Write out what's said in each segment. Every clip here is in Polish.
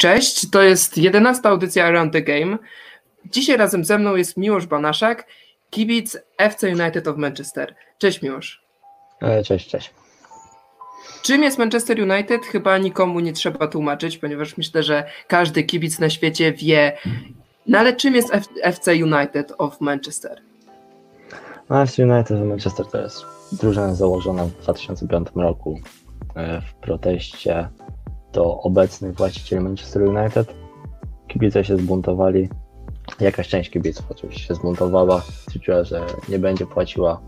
Cześć, to jest jedenasta audycja Around the Game. Dzisiaj razem ze mną jest Miłosz Banaszak, kibic FC United of Manchester. Cześć Miłosz. E, cześć, cześć. Czym jest Manchester United? Chyba nikomu nie trzeba tłumaczyć, ponieważ myślę, że każdy kibic na świecie wie. No ale czym jest F FC United of Manchester? No, FC United of Manchester to jest drużyna założona w 2005 roku e, w proteście do obecnych właścicieli Manchester United. Kibice się zbuntowali. Jakaś część kibiców oczywiście się zbuntowała. Stwierdziła, że nie będzie płaciła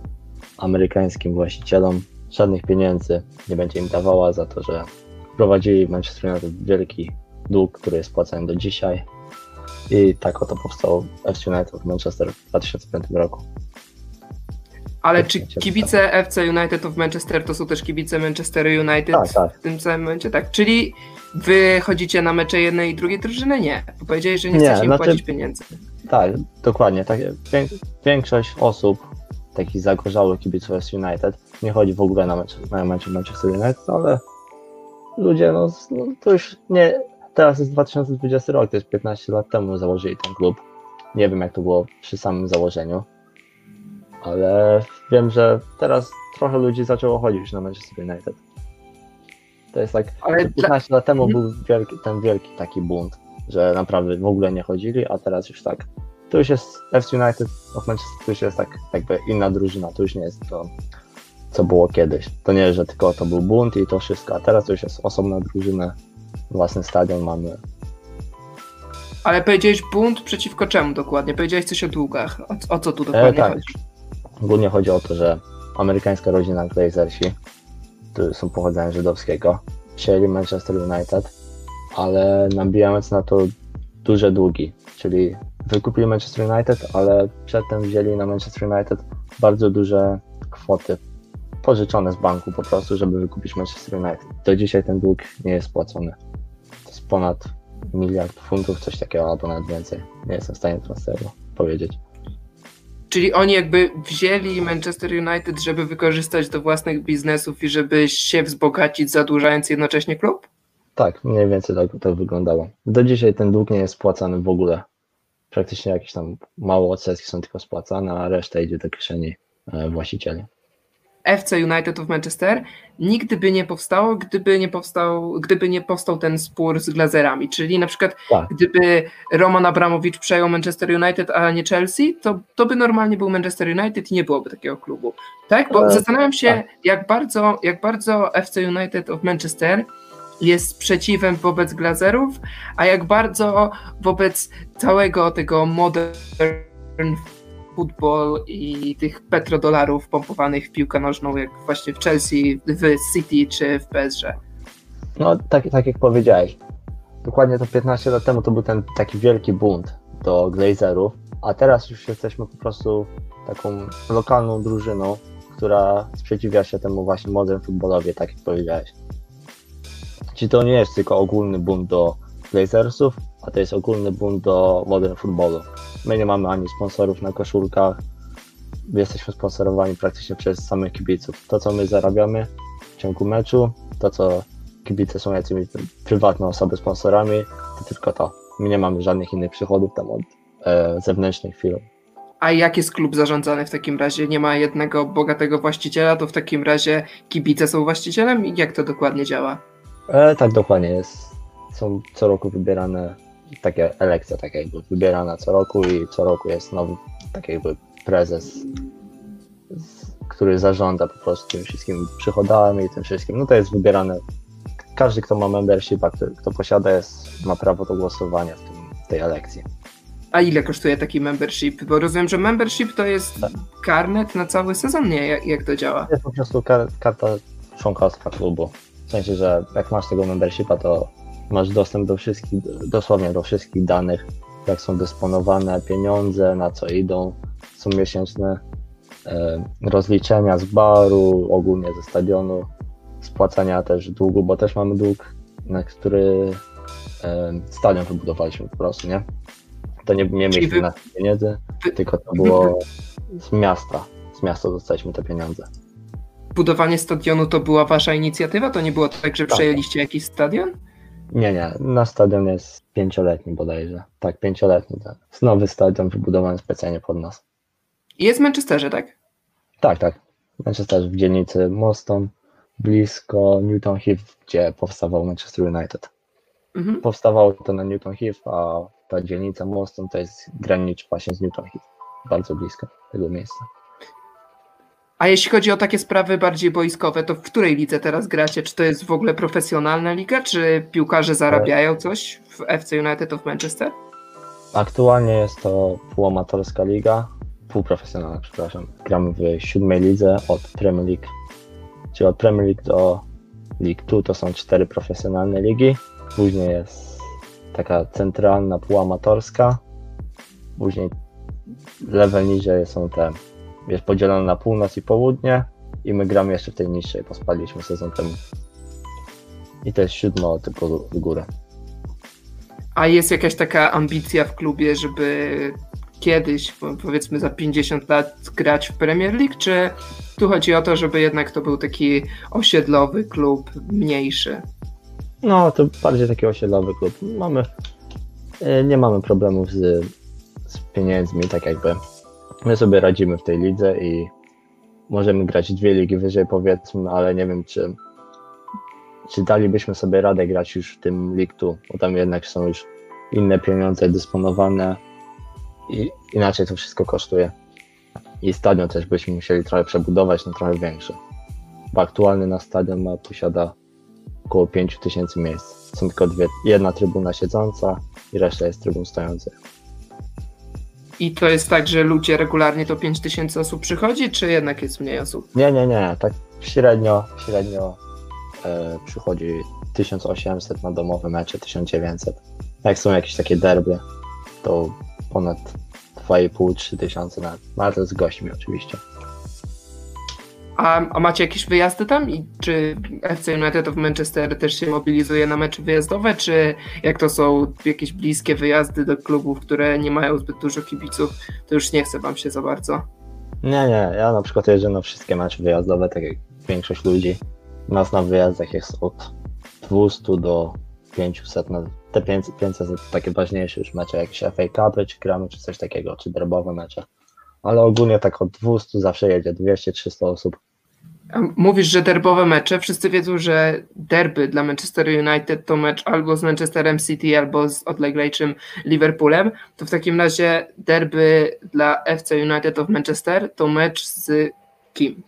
amerykańskim właścicielom żadnych pieniędzy, nie będzie im dawała za to, że prowadzili Manchester United wielki dług, który jest płacony do dzisiaj. I tak oto powstało FC United w Manchester w 2005 roku. Ale czy kibice FC United of Manchester to są też kibice Manchester United tak, tak. w tym samym momencie? Tak. Czyli wy chodzicie na mecze jednej i drugiej drużyny? Nie. Bo powiedzieli, że nie, nie chcecie im znaczy, płacić pieniędzy. Tak, dokładnie. Tak, większość osób, takich zagorzałych kibiców FC United, nie chodzi w ogóle na mecze, na mecze Manchester United, ale ludzie, no, no to już nie. Teraz jest 2020 rok, to jest 15 lat temu założyli ten klub. Nie wiem, jak to było przy samym założeniu ale wiem, że teraz trochę ludzi zaczęło chodzić na Manchester United. To jest tak, ale 15 dla... lat temu był wielki, ten wielki taki bunt, że naprawdę w ogóle nie chodzili, a teraz już tak. To już jest FC United of Manchester, to już jest tak jakby inna drużyna, to już nie jest to, co było kiedyś. To nie, że tylko to był bunt i to wszystko, a teraz to już jest osobna drużyna, własny stadion mamy. Ale powiedziałeś bunt przeciwko czemu dokładnie? Powiedziałeś coś o długach. O, o co tu dokładnie e, tak. chodzi? Głównie chodzi o to, że amerykańska rodzina Glazersi, którzy są pochodzenia żydowskiego, przyjęli Manchester United, ale nabijając na to duże długi, czyli wykupili Manchester United, ale przedtem wzięli na Manchester United bardzo duże kwoty pożyczone z banku po prostu, żeby wykupić Manchester United. Do dzisiaj ten dług nie jest spłacony. To jest ponad miliard funtów, coś takiego, albo nawet więcej. Nie jestem w stanie teraz tego powiedzieć. Czyli oni jakby wzięli Manchester United, żeby wykorzystać do własnych biznesów i żeby się wzbogacić, zadłużając jednocześnie klub? Tak, mniej więcej tak to wyglądało. Do dzisiaj ten dług nie jest spłacany w ogóle. Praktycznie jakieś tam małe odsetki są tylko spłacane, a reszta idzie do kieszeni e, właścicieli. FC United of Manchester nigdy by nie powstało, gdyby nie powstał, gdyby nie powstał ten spór z Glazerami. Czyli na przykład tak. gdyby Roman Abramowicz przejął Manchester United, a nie Chelsea, to, to by normalnie był Manchester United i nie byłoby takiego klubu. Tak? Bo e, zastanawiam się, tak. jak, bardzo, jak bardzo FC United of Manchester jest sprzeciwem wobec Glazerów, a jak bardzo wobec całego tego modern futbol i tych petrodolarów pompowanych w piłkę nożną, jak właśnie w Chelsea, w City czy w PSG. No, tak, tak jak powiedziałeś. Dokładnie to 15 lat temu to był ten taki wielki bunt do Glazerów, a teraz już jesteśmy po prostu taką lokalną drużyną, która sprzeciwia się temu właśnie modern futbolowi, tak jak powiedziałeś. Czyli to nie jest tylko ogólny bunt do Glazersów, a to jest ogólny bunt do modern futbolu. My nie mamy ani sponsorów na koszulkach, jesteśmy sponsorowani praktycznie przez samych kibiców. To, co my zarabiamy w ciągu meczu, to, co kibice są jakimiś prywatne osoby sponsorami, to tylko to. My nie mamy żadnych innych przychodów tam od e, zewnętrznych firm. A jak jest klub zarządzany w takim razie? Nie ma jednego bogatego właściciela, to w takim razie kibice są właścicielem? I jak to dokładnie działa? E, tak, dokładnie jest. Są co roku wybierane takie elekcja tak jakby wybierana co roku i co roku jest nowy tak jakby prezes, który zarządza po prostu tymi wszystkimi przychodami i tym wszystkim. No to jest wybierane. Każdy, kto ma membershipa, kto, kto posiada, jest, ma prawo do głosowania w, tym, tej elekcji. A ile kosztuje taki membership? Bo rozumiem, że membership to jest tak. karnet na cały sezon, nie? Jak, jak to działa? To jest po prostu kar karta członkostwa klubu. W sensie, że jak masz tego membershipa, to masz dostęp do wszystkich, dosłownie do wszystkich danych, jak są dysponowane pieniądze, na co idą, są miesięczne e, rozliczenia z baru, ogólnie ze stadionu, spłacania też długu, bo też mamy dług, na który e, stadion wybudowaliśmy po prostu, nie? To nie, nie mieliśmy wy... na pieniędzy, tylko to było z miasta. Z miasta dostaliśmy te pieniądze. Budowanie stadionu to była wasza inicjatywa? To nie było tak, że tak. przejęliście jakiś stadion? Nie, nie, nasz stadion jest pięcioletni bodajże. Tak, pięcioletni. Tak. Jest nowy stadion wybudowany specjalnie pod nas. Jest w Manchesterze, tak? Tak, tak. Manchester w dzielnicy Moston, blisko Newton Heath, gdzie powstawał Manchester United. Mhm. Powstawało to na Newton Heath, a ta dzielnica Moston to jest graniczy właśnie z Newton Heath. Bardzo blisko tego miejsca. A jeśli chodzi o takie sprawy bardziej boiskowe, to w której lidze teraz gracie? Czy to jest w ogóle profesjonalna liga, czy piłkarze zarabiają coś w FC United of Manchester? Aktualnie jest to półamatorska liga, półprofesjonalna, przepraszam. Gramy w siódmej lidze od Premier League, czyli od Premier League do League 2 to są cztery profesjonalne ligi. Później jest taka centralna, półamatorska. Później level niżej są te, jest podzielone na północ i południe i my gramy jeszcze w tej niższej, bo spadliśmy sezon temu. I to jest siódmo tylko w górę. A jest jakaś taka ambicja w klubie, żeby kiedyś, powiedzmy za 50 lat, grać w Premier League, czy tu chodzi o to, żeby jednak to był taki osiedlowy klub, mniejszy? No, to bardziej taki osiedlowy klub. Mamy, e, nie mamy problemów z, z pieniędzmi, tak jakby my sobie radzimy w tej lidze i możemy grać dwie ligi wyżej powiedzmy, ale nie wiem czy czy dalibyśmy sobie radę grać już w tym League 2, bo tam jednak są już inne pieniądze dysponowane i inaczej to wszystko kosztuje. I stadion też byśmy musieli trochę przebudować na trochę większy. Bo aktualny na stadion ma, posiada około 5000 miejsc. Są tylko dwie, jedna trybuna siedząca i reszta jest trybun stojących. I to jest tak, że ludzie regularnie to 5000 osób przychodzi, czy jednak jest mniej osób? Nie, nie, nie. Tak średnio, średnio e, przychodzi 1800 na domowe mecze, 1900. Jak są jakieś takie derby, to ponad 2,5-3 tysiące na, no ale to z gośćmi oczywiście. A, a, macie jakieś wyjazdy tam? I czy FC United of Manchester też się mobilizuje na mecze wyjazdowe, czy jak to są jakieś bliskie wyjazdy do klubów, które nie mają zbyt dużo kibiców, to już nie chce wam się za bardzo? Nie, nie, ja na przykład jeżdżę na wszystkie mecze wyjazdowe, tak jak większość ludzi. Nas na wyjazdach jest od 200 do 500, no, te 500, 500 to takie ważniejsze już mecze, jakieś FA Cupy, czy gramy, czy coś takiego, czy derbowe mecze. Ale ogólnie tak od 200 zawsze jedzie, 200-300 osób. Mówisz, że derbowe mecze. Wszyscy wiedzą, że derby dla Manchester United to mecz albo z Manchesterem City, albo z odleglejszym Liverpoolem. To w takim razie derby dla FC United of Manchester to mecz z kim?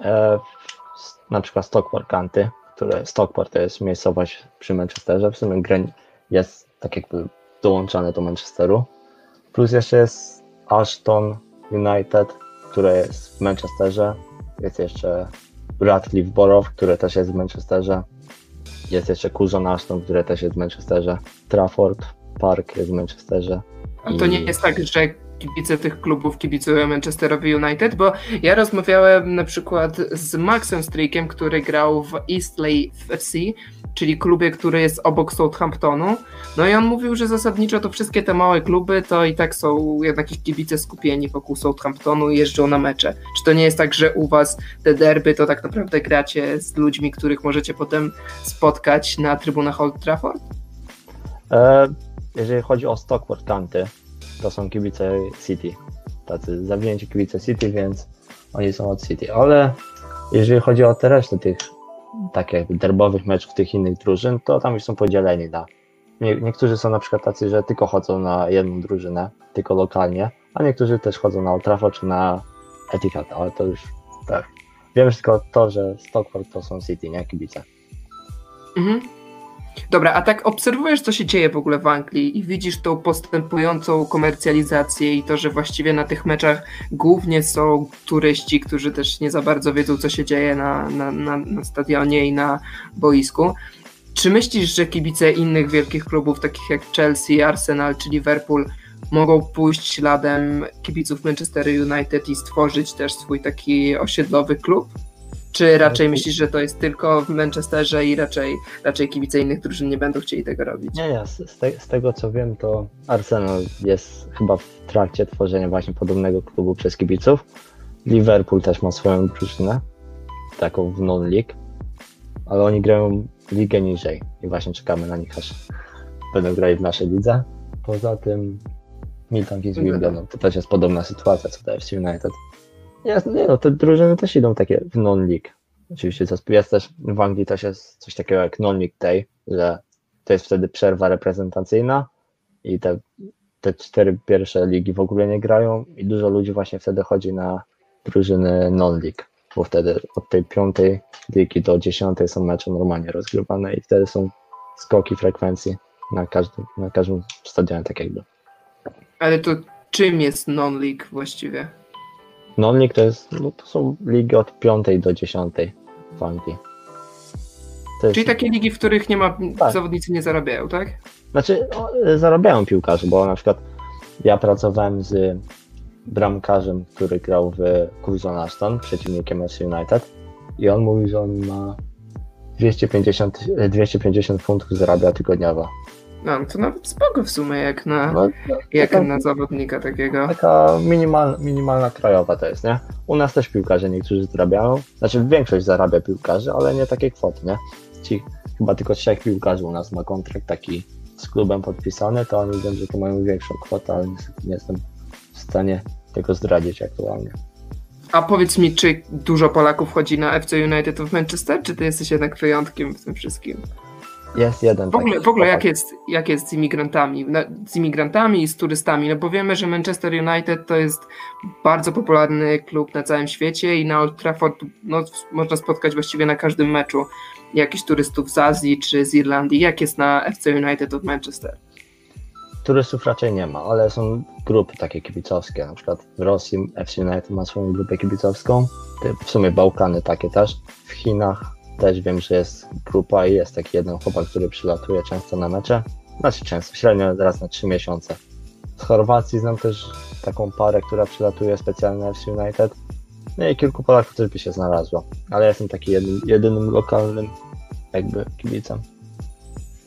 E, na przykład Stockport County, które Stockport to jest miejscowość przy Manchesterze. W sumie jest tak jakby dołączane do Manchesteru. Plus jeszcze jest Ashton United, które jest w Manchesterze. Jest jeszcze Radcliffe Borough, które też jest w Manchesterze. Jest jeszcze Curzon Ashton, które też jest w Manchesterze. Trafford Park jest w Manchesterze. A to nie jest tak, że kibice tych klubów kibicują Manchesterowi United, bo ja rozmawiałem na przykład z Maxem Streakiem, który grał w Eastley FC, czyli klubie, który jest obok Southamptonu. No i on mówił, że zasadniczo to wszystkie te małe kluby to i tak są jednak ich kibice skupieni wokół Southamptonu i jeżdżą na mecze. Czy to nie jest tak, że u was te derby to tak naprawdę gracie z ludźmi, których możecie potem spotkać na trybunach Old Trafford? E, jeżeli chodzi o Stockport County, to są kibice City. Tacy zawzięci kibice City, więc oni są od City. Ale jeżeli chodzi o te resztę tych takich derbowych meczów tych innych drużyn, to tam już są podzieleni na. Nie, niektórzy są na przykład tacy, że tylko chodzą na jedną drużynę, tylko lokalnie, a niektórzy też chodzą na Old Trafford czy na Etihad, ale to już tak. Wiem tylko to, że Stockport to są City, nie kibice. Mhm. Dobra, a tak obserwujesz, co się dzieje w ogóle w Anglii i widzisz tą postępującą komercjalizację i to, że właściwie na tych meczach głównie są turyści, którzy też nie za bardzo wiedzą, co się dzieje na, na, na, na stadionie i na boisku. Czy myślisz, że kibice innych wielkich klubów, takich jak Chelsea, Arsenal czy Liverpool, mogą pójść śladem kibiców Manchester United i stworzyć też swój taki osiedlowy klub? Czy raczej myślisz, że to jest tylko w Manchesterze i raczej, raczej kibice innych drużyn nie będą chcieli tego robić? Nie, nie. Z, te, z tego co wiem, to Arsenal jest chyba w trakcie tworzenia właśnie podobnego klubu przez kibiców. Liverpool też ma swoją drużynę, taką w non-league. ale oni grają ligę niżej i właśnie czekamy na nich, aż będą grali w naszej lidze. Poza tym Milton Keynes Wimbledon, to też jest podobna sytuacja co FC United. Nie no, te drużyny też idą takie w non-league. Oczywiście jest też w Anglii też jest coś takiego jak non-league day, że to jest wtedy przerwa reprezentacyjna i te, te cztery pierwsze ligi w ogóle nie grają i dużo ludzi właśnie wtedy chodzi na drużyny non-league, bo wtedy od tej piątej ligi do dziesiątej są mecze normalnie rozgrywane i wtedy są skoki frekwencji na każdym, na każdym stadionie tak jakby. Ale to czym jest non-league właściwie? Non-league to jest, no to są ligi od piątej do dziesiątej w Anglii. Jest... Czyli takie ligi, w których nie ma, tak. zawodnicy nie zarabiają, tak? Znaczy, zarabiają piłkarze, bo na przykład ja pracowałem z bramkarzem, który grał w Curzon Ashton, przeciwnikiem FC United i on mówi, że on ma 250, 250 funtów zarabia tygodniowo. No, to nawet spoko w sumie, jak na, no, jak taka, na zawodnika takiego. Taka minimal, minimalna krajowa to jest, nie? U nas też piłkarze niektórzy zarabiają, znaczy większość zarabia piłkarzy, ale nie takie kwoty, nie? Ci, chyba tylko trzech piłkarzy u nas ma kontrakt taki z klubem podpisany, to oni wiem, że to mają większą kwotę, ale niestety nie jestem w stanie tego zdradzić aktualnie. A powiedz mi, czy dużo Polaków chodzi na FC United w Manchester, czy ty jesteś jednak wyjątkiem w tym wszystkim? Jest jeden. W ogóle, w ogóle jak, jest, jak jest z imigrantami, z imigrantami i z turystami? No bo wiemy, że Manchester United to jest bardzo popularny klub na całym świecie i na Old Trafford no, można spotkać właściwie na każdym meczu jakichś turystów z Azji czy z Irlandii. Jak jest na FC United od Manchester? Turystów raczej nie ma, ale są grupy takie kibicowskie. Na przykład w Rosji FC United ma swoją grupę kibicowską, w sumie Bałkany takie też. W Chinach też wiem, że jest grupa i jest taki jeden chłopak, który przylatuje często na mecze. Znaczy często, średnio raz na trzy miesiące. Z Chorwacji znam też taką parę, która przylatuje specjalnie FC United. No i kilku Polaków też by się znalazło. Ale ja jestem taki jednym, jedynym lokalnym jakby kibicem.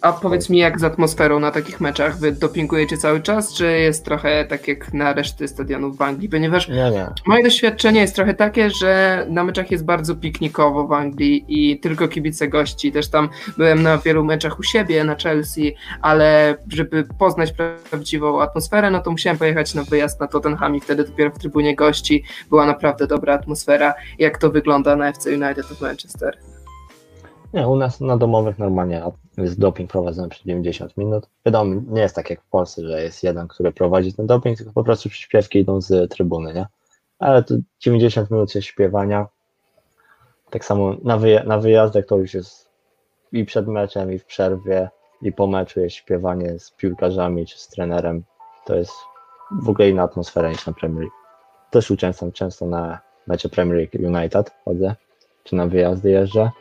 A powiedz mi, jak z atmosferą na takich meczach? Wy dopingujecie cały czas, czy jest trochę tak jak na reszty stadionów w Anglii? Ponieważ nie, nie. moje doświadczenie jest trochę takie, że na meczach jest bardzo piknikowo w Anglii i tylko kibice gości. Też tam byłem na wielu meczach u siebie, na Chelsea, ale żeby poznać prawdziwą atmosferę, no to musiałem pojechać na wyjazd na Tottenham i wtedy dopiero w trybunie gości była naprawdę dobra atmosfera. Jak to wygląda na FC United of Manchester? Nie, u nas na domowych normalnie jest doping prowadzony przez 90 minut. Wiadomo, nie jest tak jak w Polsce, że jest jeden, który prowadzi ten doping, tylko po prostu przyśpiewki idą z trybuny, nie? Ale to 90 minut jest śpiewania. Tak samo na, wyja na wyjazdach to już jest i przed meczem, i w przerwie, i po meczu jest śpiewanie z piłkarzami czy z trenerem. To jest w ogóle inna atmosfera niż na Premier League. Też uczęszczam często na mecze Premier League United chodzę, czy na wyjazdy jeżdżę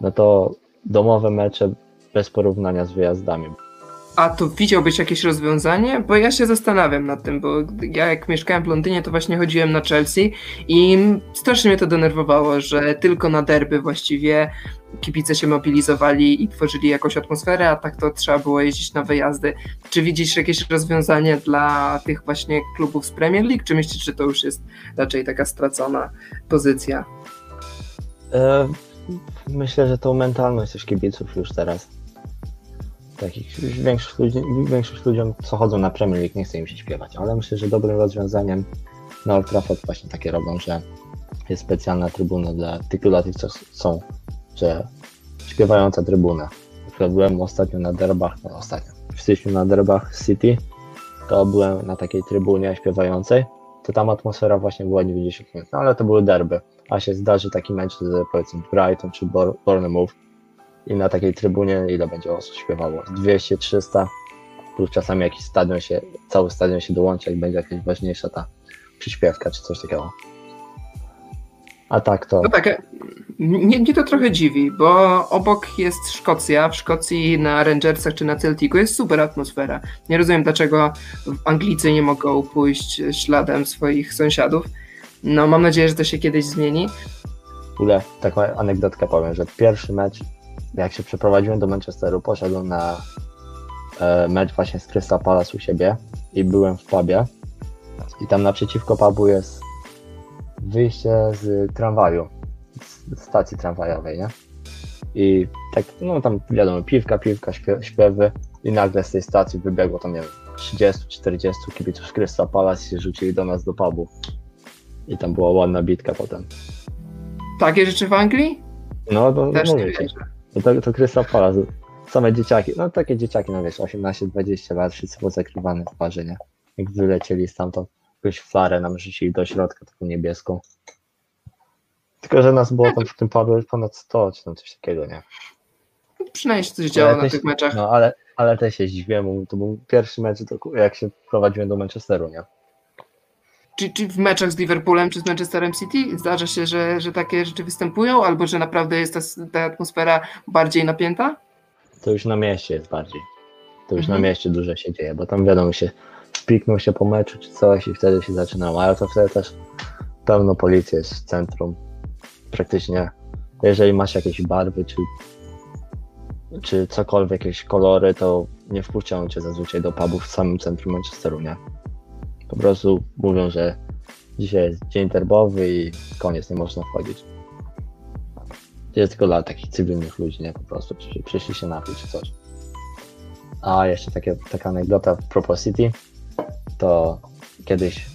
no to domowe mecze bez porównania z wyjazdami. A to widziałbyś jakieś rozwiązanie? Bo ja się zastanawiam nad tym, bo ja jak mieszkałem w Londynie, to właśnie chodziłem na Chelsea i strasznie mnie to denerwowało, że tylko na derby właściwie kibice się mobilizowali i tworzyli jakąś atmosferę, a tak to trzeba było jeździć na wyjazdy. Czy widzisz jakieś rozwiązanie dla tych właśnie klubów z Premier League, czy myślisz, że to już jest raczej taka stracona pozycja? E myślę, że tą mentalność też kibiców już teraz. Takich większość, ludzi, większość ludziom, co chodzą na Premier League, nie chce im się śpiewać, ale myślę, że dobrym rozwiązaniem na Old Trafford właśnie takie robią, że jest specjalna trybuna dla tych, dla tych co są, że śpiewająca trybuna. Na przykład byłem ostatnio na derbach, no ostatnio, w styczniu na derbach City, to byłem na takiej trybunie śpiewającej, to tam atmosfera właśnie była 90 minut, no ale to były derby a się zdarzy taki mecz z powiedzmy Brighton czy Bournemouth i na takiej trybunie ile będzie osób śpiewało? 200, 300 plus czasami jakiś stadion się, cały stadion się dołączy, jak będzie jakaś ważniejsza ta przyśpiewka czy coś takiego. A tak to. No tak, mnie, mnie to trochę dziwi, bo obok jest Szkocja. W Szkocji na Rangersach czy na Celticu jest super atmosfera. Nie rozumiem, dlaczego Anglicy nie mogą pójść śladem swoich sąsiadów. No, mam nadzieję, że to się kiedyś zmieni. Ogóle taką anegdotkę powiem, że pierwszy mecz, jak się przeprowadziłem do Manchesteru, poszedłem na e, mecz właśnie z Crystal Palace u siebie i byłem w pubie i tam naprzeciwko pubu jest wyjście z tramwaju, z stacji tramwajowej, nie? I tak, no tam wiadomo, piwka, piwka, śpiewy i nagle z tej stacji wybiegło tam, nie wiem, 30-40 kibiców Crystal Palace się rzucili do nas do pubu. I tam była ładna bitka potem. Takie rzeczy w Anglii? No, to Też mówię ci. No to, to Crystal Palace. Same dzieciaki, no takie dzieciaki, no wiesz, 18-20 lat, wszyscy pozakrywane w parze, nie? Jak wylecieli stamtąd, jakąś flarę nam rzucili do środka, taką niebieską. Tylko, że nas było tam w tym pubie ponad 100, czy tam coś takiego, nie? Przynajmniej się coś działo na tych meczach. No, ale, ale też się zdziwiłem, bo to był pierwszy mecz, to, jak się prowadziłem do Manchesteru, nie? Czy, czy w meczach z Liverpoolem czy z Manchesterem City zdarza się, że, że takie rzeczy występują, albo że naprawdę jest ta, ta atmosfera bardziej napięta? To już na mieście jest bardziej. To już Mhm. na mieście dużo się dzieje, bo tam wiadomo się, piknął się po meczu czy coś i wtedy się zaczynało, ale to wtedy też pełno policji jest w centrum. Praktycznie, jeżeli masz jakieś barwy czy, czy cokolwiek, jakieś kolory, to nie wpuszczają cię zazwyczaj do pubów w samym centrum Manchesteru, nie? Po prostu mówią, że dzisiaj jest dzień derbowy i koniec, nie można wchodzić. Jest tylko dla takich cywilnych ludzi, nie? Po prostu czy przyszli się napić czy coś. A jeszcze takie, taka anegdota w propos City, to kiedyś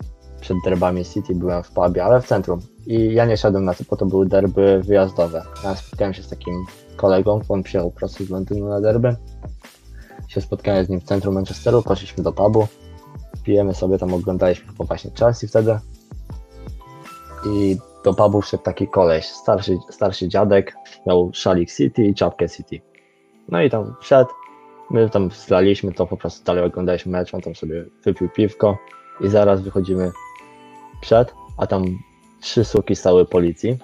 przed derbami City byłem w pubie, ale w centrum. I ja nie szedłem na to, bo to były derby wyjazdowe. Ja spotkałem się z takim kolegą, on przyjechał prosto z Londynu na derby. Się spotkałem z nim w centrum Manchesteru, poszliśmy do pubu, pijemy sobie, tam oglądaliśmy chyba właśnie Chelsea wtedy. I do pubu wszedł taki koleś, starszy, starszy dziadek, miał szalik City i czapkę City. No i tam wszedł, my tam zlaliśmy to, po prostu dalej oglądaliśmy mecz, on tam sobie wypił piwko i zaraz wychodzimy przed, a tam trzy suki stały policji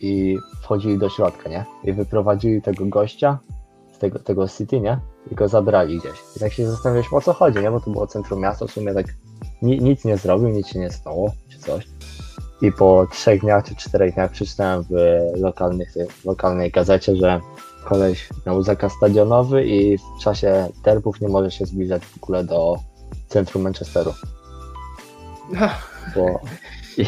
i wchodzili do środka, nie? I wyprowadzili tego gościa z tego, tego City, nie? I go zabrali gdzieś. I tak się zastanawialiśmy o co chodzi, nie? Bo to było centrum miasta, w sumie tak ni, nic nie zrobił, nic się nie stało, czy coś. I po trzech dniach czy czterech dniach przeczytałem w lokalnych, w lokalnej gazecie, że koleś miał zakaz stadionowy i w czasie derbów nie może się zbliżać w ogóle do centrum Manchesteru. Bo i,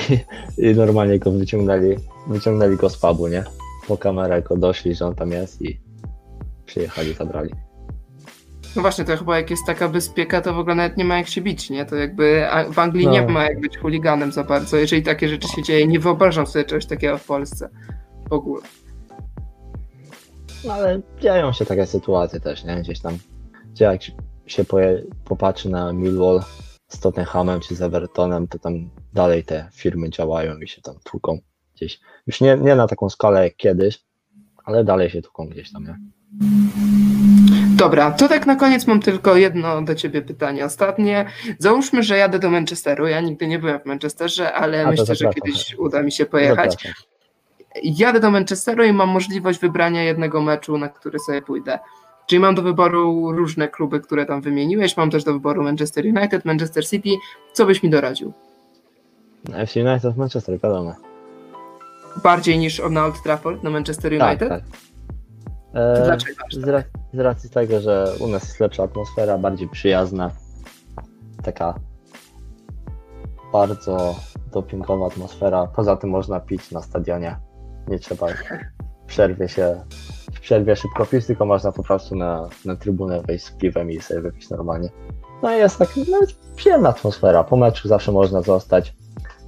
i normalnie go wyciągnęli, wyciągnęli go z pubu, nie? Po kamerę go doszli, że on tam jest i przyjechali, zabrali. No właśnie, to chyba jak jest taka bezpieka, to w ogóle nawet nie ma jak się bić, nie? To jakby w Anglii No. nie ma jak być chuliganem za bardzo. Jeżeli takie rzeczy się dzieje, nie wyobrażam sobie czegoś takiego w Polsce. W ogóle. No ale dzieją się takie sytuacje też, nie? Gdzieś tam, gdzie jak się poje, popatrzy na Millwall z Tottenhamem czy z Evertonem, to tam dalej te firmy działają i się tam tłuką gdzieś. Już nie, nie na taką skalę jak kiedyś, ale dalej się tłuką gdzieś tam, nie? Dobra, to tak na koniec mam tylko jedno do ciebie pytanie. Ostatnie. Załóżmy, że jadę do Manchesteru. Ja nigdy nie byłem w Manchesterze, ale A, myślę, że zapraszam. kiedyś uda mi się pojechać. Zapraszam. Jadę do Manchesteru i mam możliwość wybrania jednego meczu, na który sobie pójdę. Czyli mam do wyboru różne kluby, które tam wymieniłeś. Mam też do wyboru Manchester United, Manchester City. Co byś mi doradził? FC United w Manchester, wiadomo. Bardziej niż na Old Trafford, na Manchester Tak, United? tak. To E, dlaczego? z, ra- z racji tego, że u nas jest lepsza atmosfera, bardziej przyjazna, taka bardzo dopingowa atmosfera. Poza tym można pić na stadionie. Nie trzeba w przerwie się w przerwie szybko pić, tylko można po prostu na, na trybunę wejść z piwem i sobie wypić normalnie. No i jest tak no, przyjemna atmosfera. Po meczu zawsze można zostać,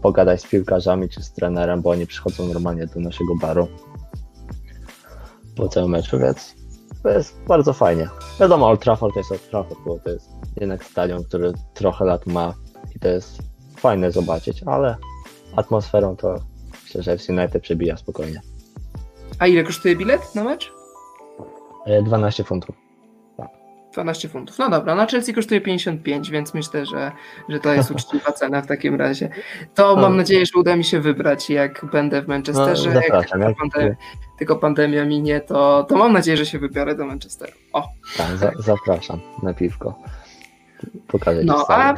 pogadać z piłkarzami czy z trenerem, bo oni przychodzą normalnie do naszego baru po całym meczu, więc to jest bardzo fajnie. Wiadomo, Old Trafford to jest Old Trafford, bo to jest jednak stadion, który trochę lat ma i to jest fajne zobaczyć, ale atmosferą to myślę, że FC United przebija spokojnie. A ile kosztuje bilet na mecz? E, 12 funtów. 12 funtów. No dobra, na Chelsea kosztuje 55, więc myślę, że, że to jest uczciwa cena w takim razie. To No. mam nadzieję, że uda mi się wybrać, jak będę w Manchesterze. No, jak jak- pandemia, tylko pandemia minie, to, to mam nadzieję, że się wybiorę do Manchesteru. O, Tak, za, zapraszam na piwko. Pokażę No, a,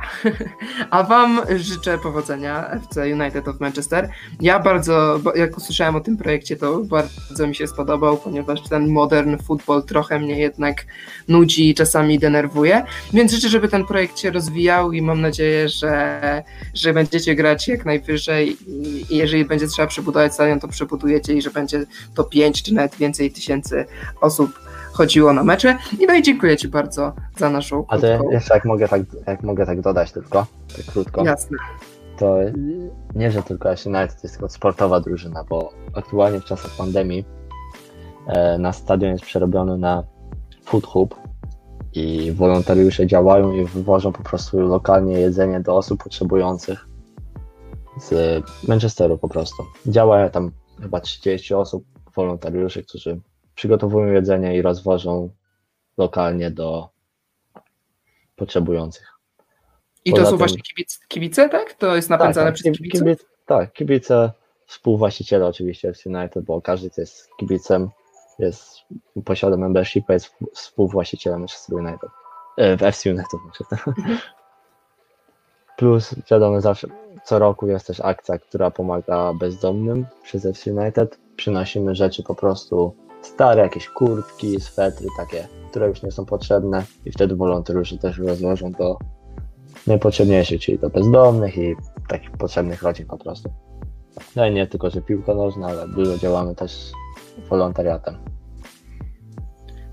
a wam życzę powodzenia FC United of Manchester. Ja bardzo, jak usłyszałem o tym projekcie, to bardzo mi się spodobał, ponieważ ten modern football trochę mnie jednak nudzi i czasami denerwuje, więc życzę, żeby ten projekt się rozwijał i mam nadzieję, że, że będziecie grać jak najwyżej i jeżeli będzie trzeba przebudować stadion, to przebudujecie i że będzie to 5 czy nawet więcej tysięcy osób chodziło na mecze. I no i dziękuję Ci bardzo za naszą A to jeszcze jak mogę tak, jak mogę tak dodać tylko, tak krótko. Jasne. To nie, że tylko United to jest tylko sportowa drużyna, bo aktualnie w czasach pandemii e, nasz stadion jest przerobiony na food hub i wolontariusze działają i wywożą po prostu lokalnie jedzenie do osób potrzebujących z Manchesteru po prostu. Działa tam chyba 30 osób, wolontariuszy, którzy przygotowują jedzenie i rozwożą lokalnie do potrzebujących. I Poza to są tym, właśnie kibice, kibice, tak? To jest napędzane tak, przez kibiców? Kibic, tak, kibice, współwłaściciele oczywiście w United, bo każdy, kto jest kibicem, jest, posiada membership, jest współwłaścicielem Manchester United. E, w FC United. Plus wiadomo, zawsze co roku jest też akcja, która pomaga bezdomnym przez FC United. Przynosimy rzeczy po prostu stare jakieś kurtki, swetry takie, które już nie są potrzebne i wtedy wolontariusze też rozłożą do najpotrzebniejszych, czyli do bezdomnych i takich potrzebnych rodzin po prostu. No i nie tylko, że piłka nożna, ale dużo działamy też wolontariatem.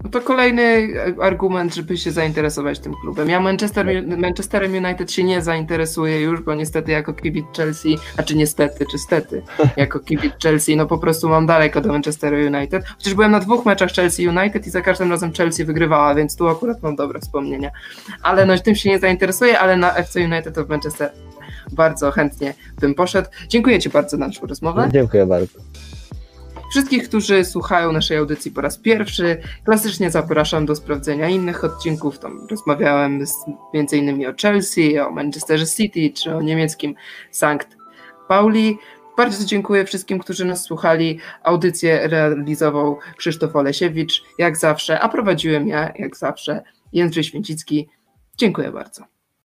No to kolejny argument, żeby się zainteresować tym klubem. Ja Manchester, Manchesterem United się nie zainteresuję już, bo niestety jako kibic Chelsea, a czy niestety, czy stety, jako kibic Chelsea, no po prostu mam daleko do Manchesteru United. Chociaż byłem na dwóch meczach Chelsea United i za każdym razem Chelsea wygrywała, więc tu akurat mam dobre wspomnienia. Ale no tym się nie zainteresuję, ale na FC United of Manchester bardzo chętnie bym poszedł. Dziękuję Ci bardzo za naszą rozmowę. Dziękuję bardzo. Wszystkich, którzy słuchają naszej audycji po raz pierwszy, klasycznie zapraszam do sprawdzenia innych odcinków. Tam rozmawiałem z, między innymi o Chelsea, o Manchester City czy o niemieckim Sankt Pauli. Bardzo dziękuję wszystkim, którzy nas słuchali. Audycję realizował Krzysztof Olesiewicz, jak zawsze, a prowadziłem ja, jak zawsze, Jędrzej Święcicki. Dziękuję bardzo.